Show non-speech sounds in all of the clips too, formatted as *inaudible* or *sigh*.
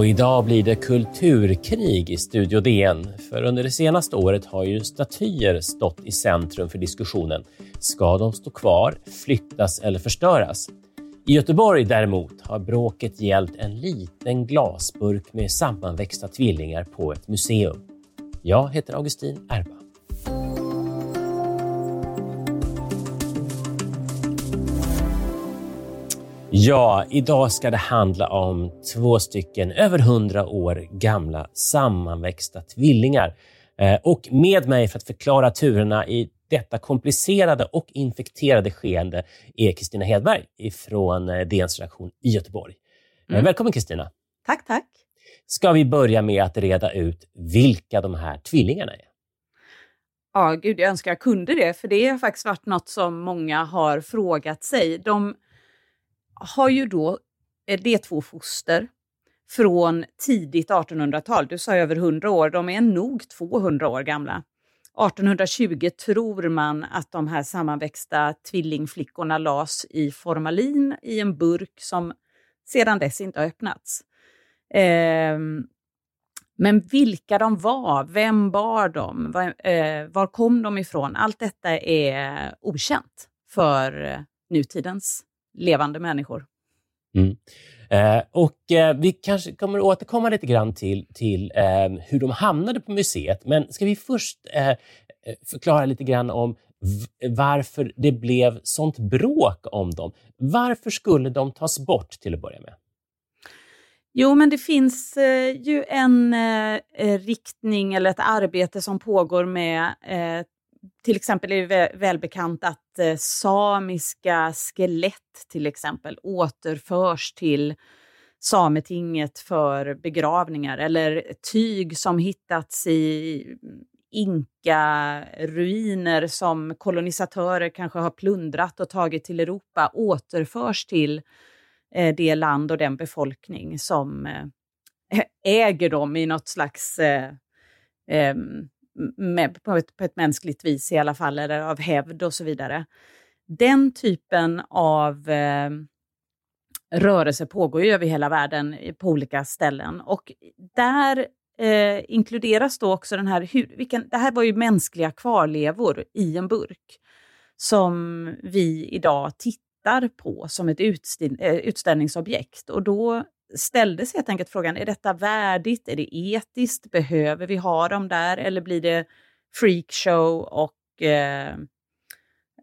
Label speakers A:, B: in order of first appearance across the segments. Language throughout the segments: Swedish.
A: Och idag blir det kulturkrig i Studio DN. För under det senaste året har ju statyer stått i centrum för diskussionen. Ska de stå kvar, flyttas eller förstöras? I Göteborg däremot har bråket gällt en liten glasburk med sammanväxta tvillingar på ett museum. Jag heter Augustin Erba. Ja, idag ska det handla om två stycken över hundra år gamla sammanväxta tvillingar. Eh, och med mig för att förklara turerna i detta komplicerade och infekterade skeende är Kristina Hedberg från eh, DNs redaktion i Göteborg. Mm. Välkommen Kristina!
B: Tack, tack!
A: Ska vi börja med att reda ut vilka de här tvillingarna är?
B: Ja, gud, jag önskar jag kunde det, för det har faktiskt varit något som många har frågat sig. De har ju då, eh, det är två foster från tidigt 1800-tal. Du sa över 100 år, de är nog 200 år gamla. 1820 tror man att de här sammanväxta tvillingflickorna las i formalin i en burk som sedan dess inte har öppnats. Eh, men vilka de var, vem bar dem, var, eh, var kom de ifrån? Allt detta är okänt för nutidens levande människor.
A: Mm. Eh, och eh, Vi kanske kommer återkomma lite grann till, till eh, hur de hamnade på museet. Men ska vi först eh, eh förklara lite grann om varför det blev sånt bråk om dem? Varför skulle de tas bort till att börja med?
B: Jo, men det finns eh, ju en eh, eh riktning eller ett arbete som pågår med eh, till exempel är det välbekant att eh, samiska skelett till exempel återförs till Sametinget för begravningar eller tyg som hittats i inka-ruiner som kolonisatörer kanske har plundrat och tagit till Europa återförs till eh, det land och den befolkning som eh, *laughs* äger dem i något slags eh, ehm, med, på, ett, på ett mänskligt vis i alla fall, eller av hävd och så vidare. Den typen av eh, rörelse pågår ju över hela världen eh, på olika ställen och där eh, inkluderas då också den här, hur, vilken, det här var ju mänskliga kvarlevor i en burk som vi idag tittar på som ett eh, utställningsobjekt och då ställdes helt enkelt frågan, är detta värdigt? Är det etiskt? Behöver vi ha dem där? Eller blir det freakshow och eh,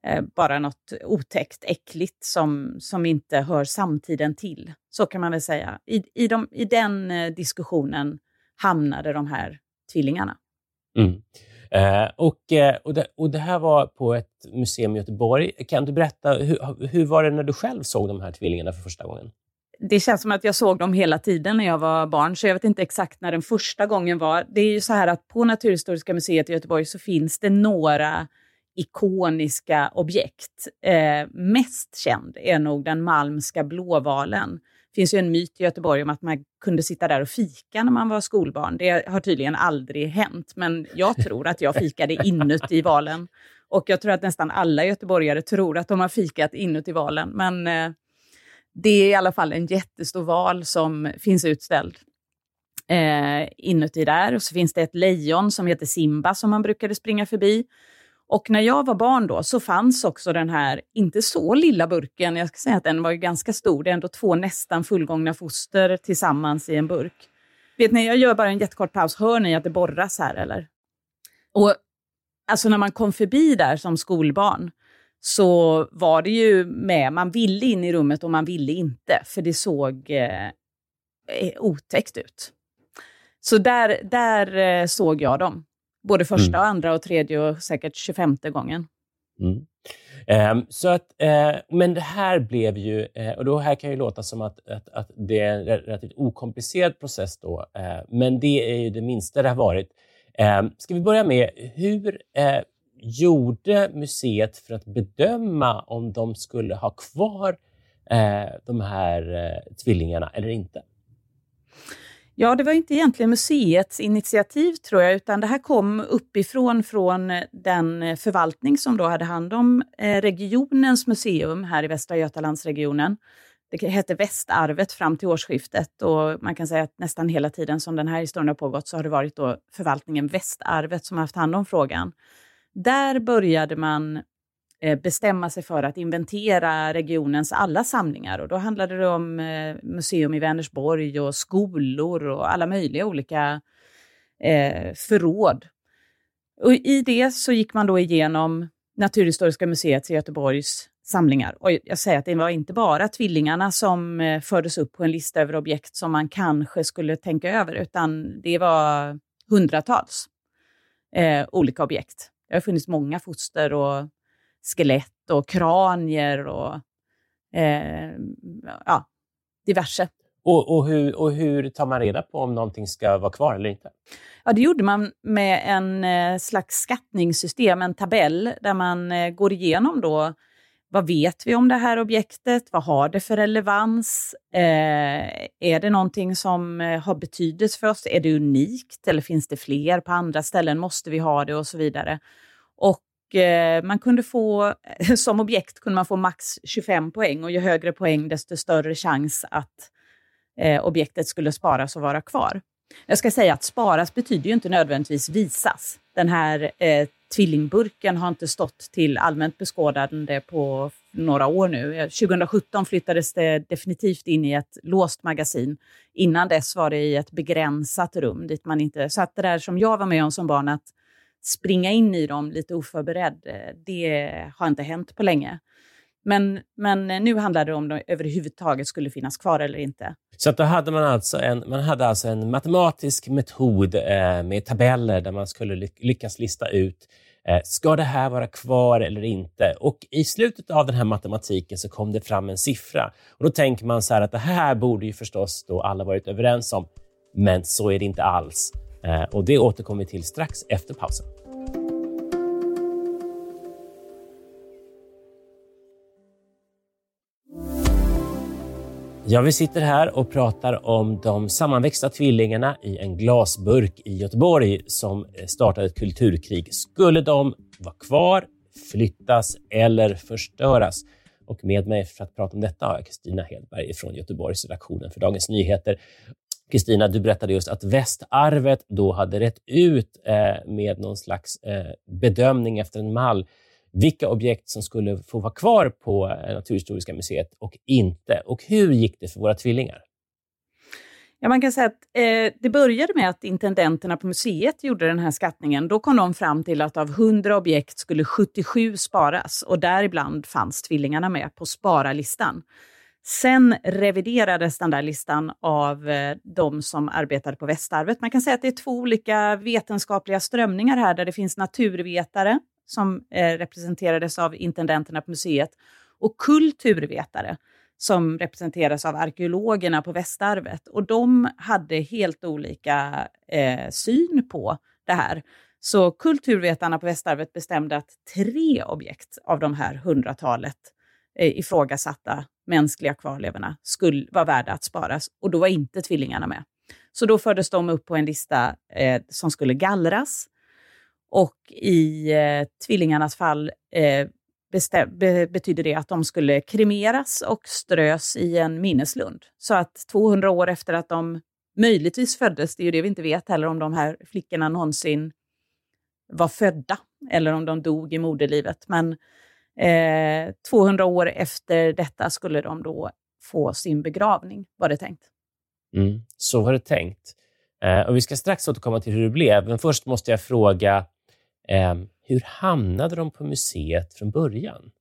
B: eh, bara något otäckt, äckligt som, som inte hör samtiden till? Så kan man väl säga. I, i, de, i den eh, diskussionen hamnade de här tvillingarna.
A: Mm. Eh, och, eh, och, det, och det här var på ett museum i Göteborg. Kan du berätta, hur, hur var det när du själv såg de här tvillingarna för första gången?
B: det känns som att jag såg dem hela tiden när jag var barn, så jag vet inte exakt när den första gången var. Det är ju så här att på Naturhistoriska museet i Göteborg så finns det några ikoniska objekt. Eh, mest känd är nog den malmska blåvalen. Finns ju en myt i Göteborg om att man kunde sitta där och fika när man var skolbarn. Det har tydligen aldrig hänt, men jag *laughs* tror att jag fikade inuti valen. Och jag tror att nästan alla göteborgare tror att de har fikat inuti valen, men eh, det är i alla fall en jättestor val som finns utställd eh, inuti där. Och så finns det ett lejon som heter Simba som man brukade springa förbi. Och när jag var barn då så fanns också den här, inte så lilla burken, jag ska säga att den var ju ganska stor, det är ändå två nästan fullgångna foster tillsammans i en burk. Vet ni, jag gör bara en jättekort paus, hör ni att det borras här eller? Och alltså när man kom förbi där som skolbarn så var det ju med, man ville in i rummet och man ville inte, för det såg eh, otäckt ut. Så där, där eh, såg jag dem. Både första, mm. och andra och tredje och säkert 25 gången.
A: Mm. Um, så att, uh, men det här blev ju, uh, och då här kan ju låta som att, att, att det är en relativt okomplicerad process då, uh, men det är ju det minsta det har varit. Um, ska vi börja med, hur gjorde museet för att bedöma om de skulle ha kvar eh, de här eh, tvillingarna eller inte?
B: Ja, det var inte egentligen museets initiativ tror jag, utan det här kom uppifrån från eh, den eh, förvaltning som då hade hand om eh, regionens museum här i Västra Götalandsregionen. Det hette Västarvet fram till årsskiftet och man kan säga att nästan hela tiden som den här historien har pågått så har det varit då förvaltningen Västarvet som har haft hand om frågan. Där började man Eh, bestämma sig för att inventera regionens alla samlingar. Och då handlade det om eh, museum i Vänersborg och skolor och alla möjliga olika eh, förråd. Och I det så gick man då igenom Naturhistoriska museets i Göteborgs samlingar. Och jag säger att det var inte bara tvillingarna som eh, fördes upp på en lista över objekt som man kanske skulle tänka över, utan det var hundratals eh, olika objekt. Det har funnits många foster och skelett och kranier och eh, ja, diverse.
A: Och, och, hur, och hur tar man reda på om någonting ska vara kvar eller inte?
B: Ja, det gjorde man med en eh, slags skattningssystem, en tabell, där man eh, går igenom då vad vet vi om det här objektet? Vad har det för relevans? Eh, är det någonting som eh, har betydelse för oss? Är det unikt eller finns det fler på andra ställen? Måste vi ha det och så vidare? Och Eh, man kunde få, eh, *laughs* som objekt kunde man få max 25 poäng och ju högre poäng desto större chans att eh, objektet skulle sparas och vara kvar. Jag ska säga att sparas betyder ju inte nödvändigtvis visas. Den här eh, tvillingburken har inte stått till allmänt beskådande på några år nu. 2017 flyttades det definitivt in i ett låst magasin. Innan dess var det i ett begränsat rum dit man inte... Så att det där som jag var med om som barn, att springa in i dem lite oförberedd, eh, det har inte hänt på länge. Men, men eh, nu handlar det om de överhuvudtaget skulle finnas kvar eller inte.
A: Så att då hade man alltså en, man hade alltså en matematisk metod eh, med tabeller där man skulle lyckas lista ut eh, Ska det här vara kvar eller inte? Och I slutet av den här matematiken så kom det fram en siffra. Och Då tänker man så här att det här borde ju förstås då alla varit överens om. Men så är det inte alls. Eh, och Det återkommer vi till strax efter pausen. Ja, vi sitter här och pratar om de sammanväxta tvillingarna i en glasburk i Göteborg som startade ett kulturkrig. Skulle de vara kvar, flyttas eller förstöras? Och med mig för att prata om detta har jag Kristina Hedberg från Göteborgs redaktionen för Dagens Nyheter. Kristina, du berättade just att västarvet då hade rätt ut eh, med någon slags eh, bedömning efter en mall vilka objekt som skulle få vara kvar på eh, Naturhistoriska museet och inte. Och hur gick det för våra tvillingar?
B: Ja, man kan säga att eh, det började med att intendenterna på museet gjorde den här skattningen. Då kom de fram till att av 100 objekt skulle 77 sparas och däribland fanns tvillingarna med på spararlistan. Sen reviderades den där listan av eh, de som arbetade på Västarvet. Man kan säga att det är två olika vetenskapliga strömningar här, där det finns naturvetare som eh, representerades av intendenterna på museet och kulturvetare som representeras av arkeologerna på Västarvet. Och de hade helt olika eh, syn på det här. Så kulturvetarna på Västarvet bestämde att tre objekt av de här hundratalet eh, ifrågasatta mänskliga kvarlevorna skulle vara värda att sparas och då var inte tvillingarna med. Så då fördes de upp på en lista eh, som skulle gallras och i eh, tvillingarnas fall eh, be betyder det att de skulle kremeras och strös i en minneslund. Så att 200 år efter att de möjligtvis föddes, det är ju det vi inte vet heller om de här flickorna någonsin var födda eller om de dog i moderlivet. Men eh, 200 år efter detta skulle de då få sin begravning, var det tänkt.
A: Mm, så var det tänkt. Eh, och Vi ska strax återkomma till hur det blev, men först måste jag fråga Ehm, hur hamnade de på museet från början?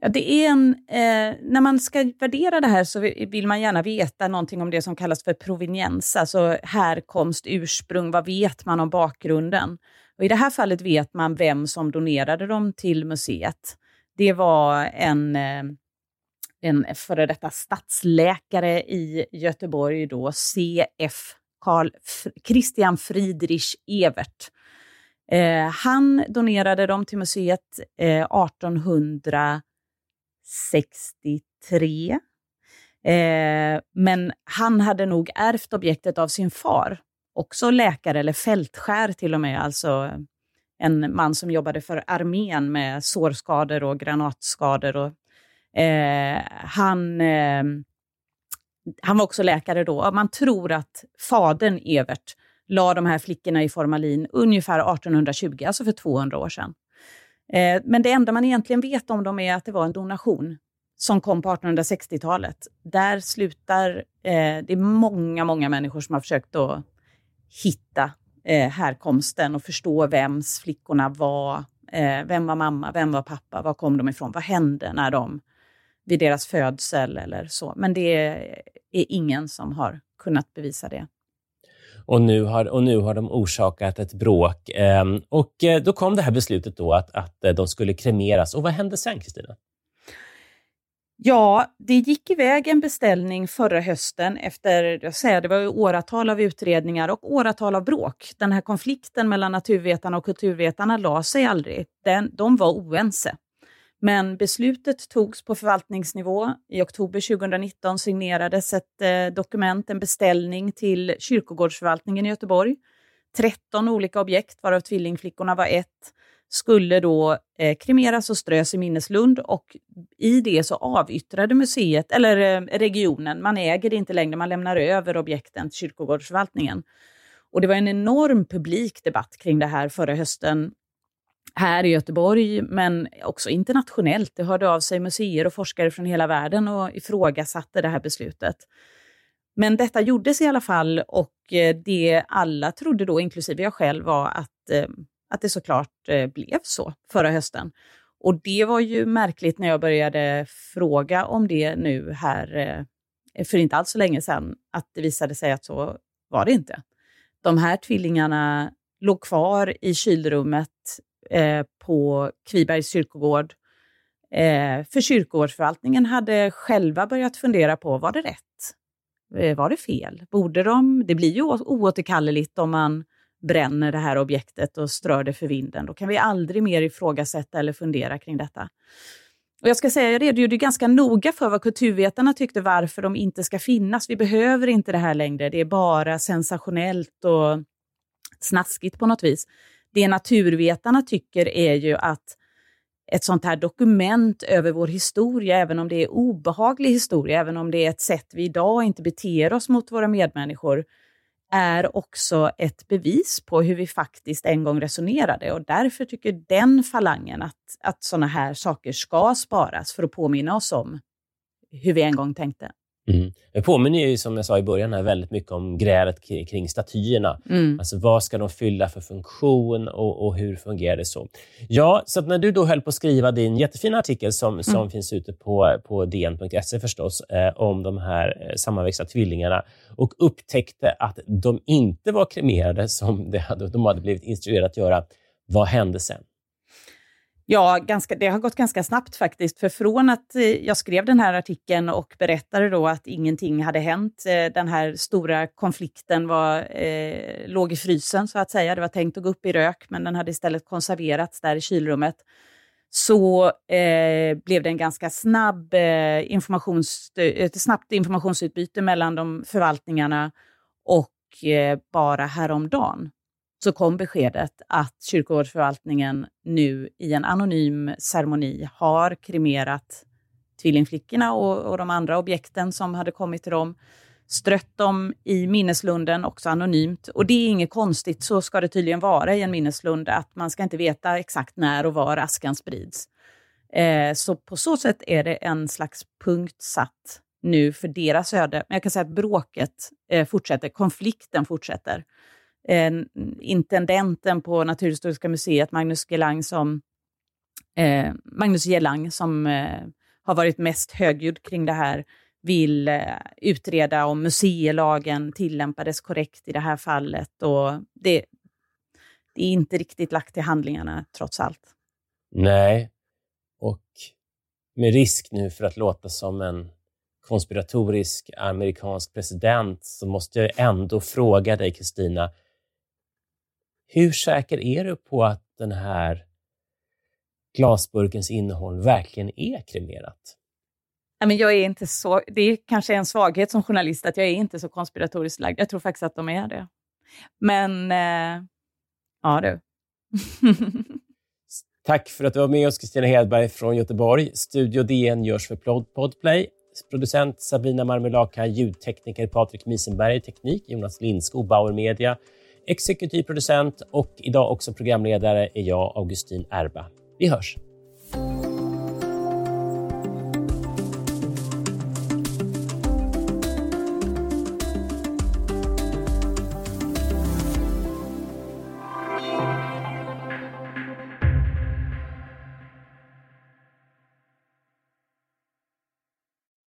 B: Ja, det är en, eh, när man ska värdera det här så vill man gärna veta någonting om det som kallas för proveniens, alltså härkomst, ursprung. Vad vet man om bakgrunden? Och I det här fallet vet man vem som donerade dem till museet. Det var en, eh, en före detta stadsläkare i Göteborg, då, CF Christian Friedrich Evert, Eh, han donerade dem till museet eh, 1863. Eh, men han hade nog ärvt objektet av sin far, också läkare eller fältskär till och med, alltså en man som jobbade för armén med sårskador och granatskador. Och, eh, han, eh, han var också läkare då. Man tror att fadern Evert la de här flickorna i formalin ungefär 1820, alltså för 200 år sedan. Eh, men det enda man egentligen vet om dem är att det var en donation som kom på 1860-talet. Där slutar... Eh, det är många, många människor som har försökt att hitta eh, härkomsten och förstå vems flickorna var. Eh, vem var mamma? Vem var pappa? Var kom de ifrån? Vad hände när de vid deras födsel eller så? Men det är ingen som har kunnat bevisa det.
A: Och nu har, och nu har de orsakat ett bråk. Ehm, och eh, då kom det här beslutet då att, att eh, de skulle kremeras. Och vad hände sen, Kristina?
B: Ja, det gick iväg en beställning förra hösten efter, jag säger, det var åratal av utredningar och åratal av bråk. Den här konflikten mellan naturvetarna och kulturvetarna la sig aldrig. Den, de var oense. Men beslutet togs på förvaltningsnivå. I oktober 2019 signerades ett eh, dokument, en beställning till kyrkogårdsförvaltningen i Göteborg. 13 olika objekt, varav tvillingflickorna var ett skulle då eh, kremeras och strös i minneslund och i det så avyttrade museet, eller eh, regionen, man äger det inte längre, man lämnar över objekten till kyrkogårdsförvaltningen. Och det var en enorm publik debatt kring det här förra hösten här i Göteborg, men också internationellt. Det hörde av sig museer och forskare från hela världen och ifrågasatte det här beslutet. Men detta gjordes i alla fall och eh, det alla trodde då, inklusive jag själv, var att eh, att det såklart eh, blev så förra hösten. Och det var ju märkligt när jag började fråga om det nu här för inte alls så länge sedan, att det visade sig att så var det inte. De här tvillingarna låg kvar i kylrummet eh, på Kvibergs kyrkogård. Eh, för kyrkogårdsförvaltningen hade själva börjat fundera på, var det rätt? Eh, var det fel? Borde de? Det blir ju oåterkalleligt om man bränner det här objektet och strör det för vinden. Då kan vi aldrig mer ifrågasätta eller fundera kring detta. Och jag ska säga, jag redogjorde ganska noga för vad kulturvetarna tyckte varför de inte ska finnas. Vi behöver inte det här längre. Det är bara sensationellt och snaskigt på något vis. Det naturvetarna tycker är ju att ett sånt här dokument över vår historia, även om det är obehaglig historia, även om det är ett sätt vi idag inte beter oss mot våra medmänniskor, är också ett bevis på hur vi faktiskt en gång resonerade och därför tycker den falangen att, att sådana här saker ska sparas för att påminna oss om hur vi en gång tänkte.
A: Mm. Det påminner ju, som jag sa i början, här, väldigt mycket om grälet kring statyerna. Mm. Alltså, vad ska de fylla för funktion och, och, hur fungerar det så? Ja, så när du då höll på att skriva din jättefina artikel som, som mm. finns ute på, på dn.se förstås, eh, om de här eh, sammanväxta tvillingarna och upptäckte att de inte var kremerade som hade, de hade blivit instruerade att göra. Vad hände sen?
B: Ja, ganska, det har gått ganska snabbt faktiskt. För från att eh, jag skrev den här artikeln och berättade då att ingenting hade hänt, eh, den här stora konflikten var, eh, låg i frysen så att säga. Det var tänkt att gå upp i rök, men den hade istället konserverats där i kylrummet. Så eh, blev det en ganska snabb, eh, informations, eh, ett snabbt informationsutbyte mellan de förvaltningarna och eh, bara häromdagen så kom beskedet att kyrkogårdsförvaltningen nu i en anonym ceremoni har kremerat tvillingflickorna och, och de andra objekten som hade kommit till dem, strött dem i minneslunden, också anonymt. Och det är inget konstigt, så ska det tydligen vara i en minneslund, att man ska inte veta exakt när och var askan sprids. Eh, så på så sätt är det en slags punkt satt nu för deras öde. Men jag kan säga att bråket eh, fortsätter, konflikten fortsätter eh, intendenten på Naturhistoriska museet, Magnus Gelang, som, eh, Magnus Gelang, som eh, har varit mest högljudd kring det här, vill eh, utreda om museilagen tillämpades korrekt i det här fallet. Och det, det är inte riktigt lagt till handlingarna, trots allt.
A: Nej, och med risk nu för att låta som en konspiratorisk amerikansk president så måste jag ändå fråga dig, Kristina, hur säker är du på att den här glasburkens innehåll verkligen är kremerat?
B: men jag är inte så, det är kanske en svaghet som journalist att jag är inte så konspiratoriskt lagd. Jag tror faktiskt att de är det. Men, eh, ja du. *laughs*
A: Tack för att du var med oss, Kristina Hedberg från Göteborg. Studio DN görs för Podplay. Producent Sabina Marmelaka, ljudtekniker Patrik Misenberg, teknik Jonas Lindskog, Bauer Media, exekutiv producent och idag också programledare är jag, Augustin Erba. Vi hörs!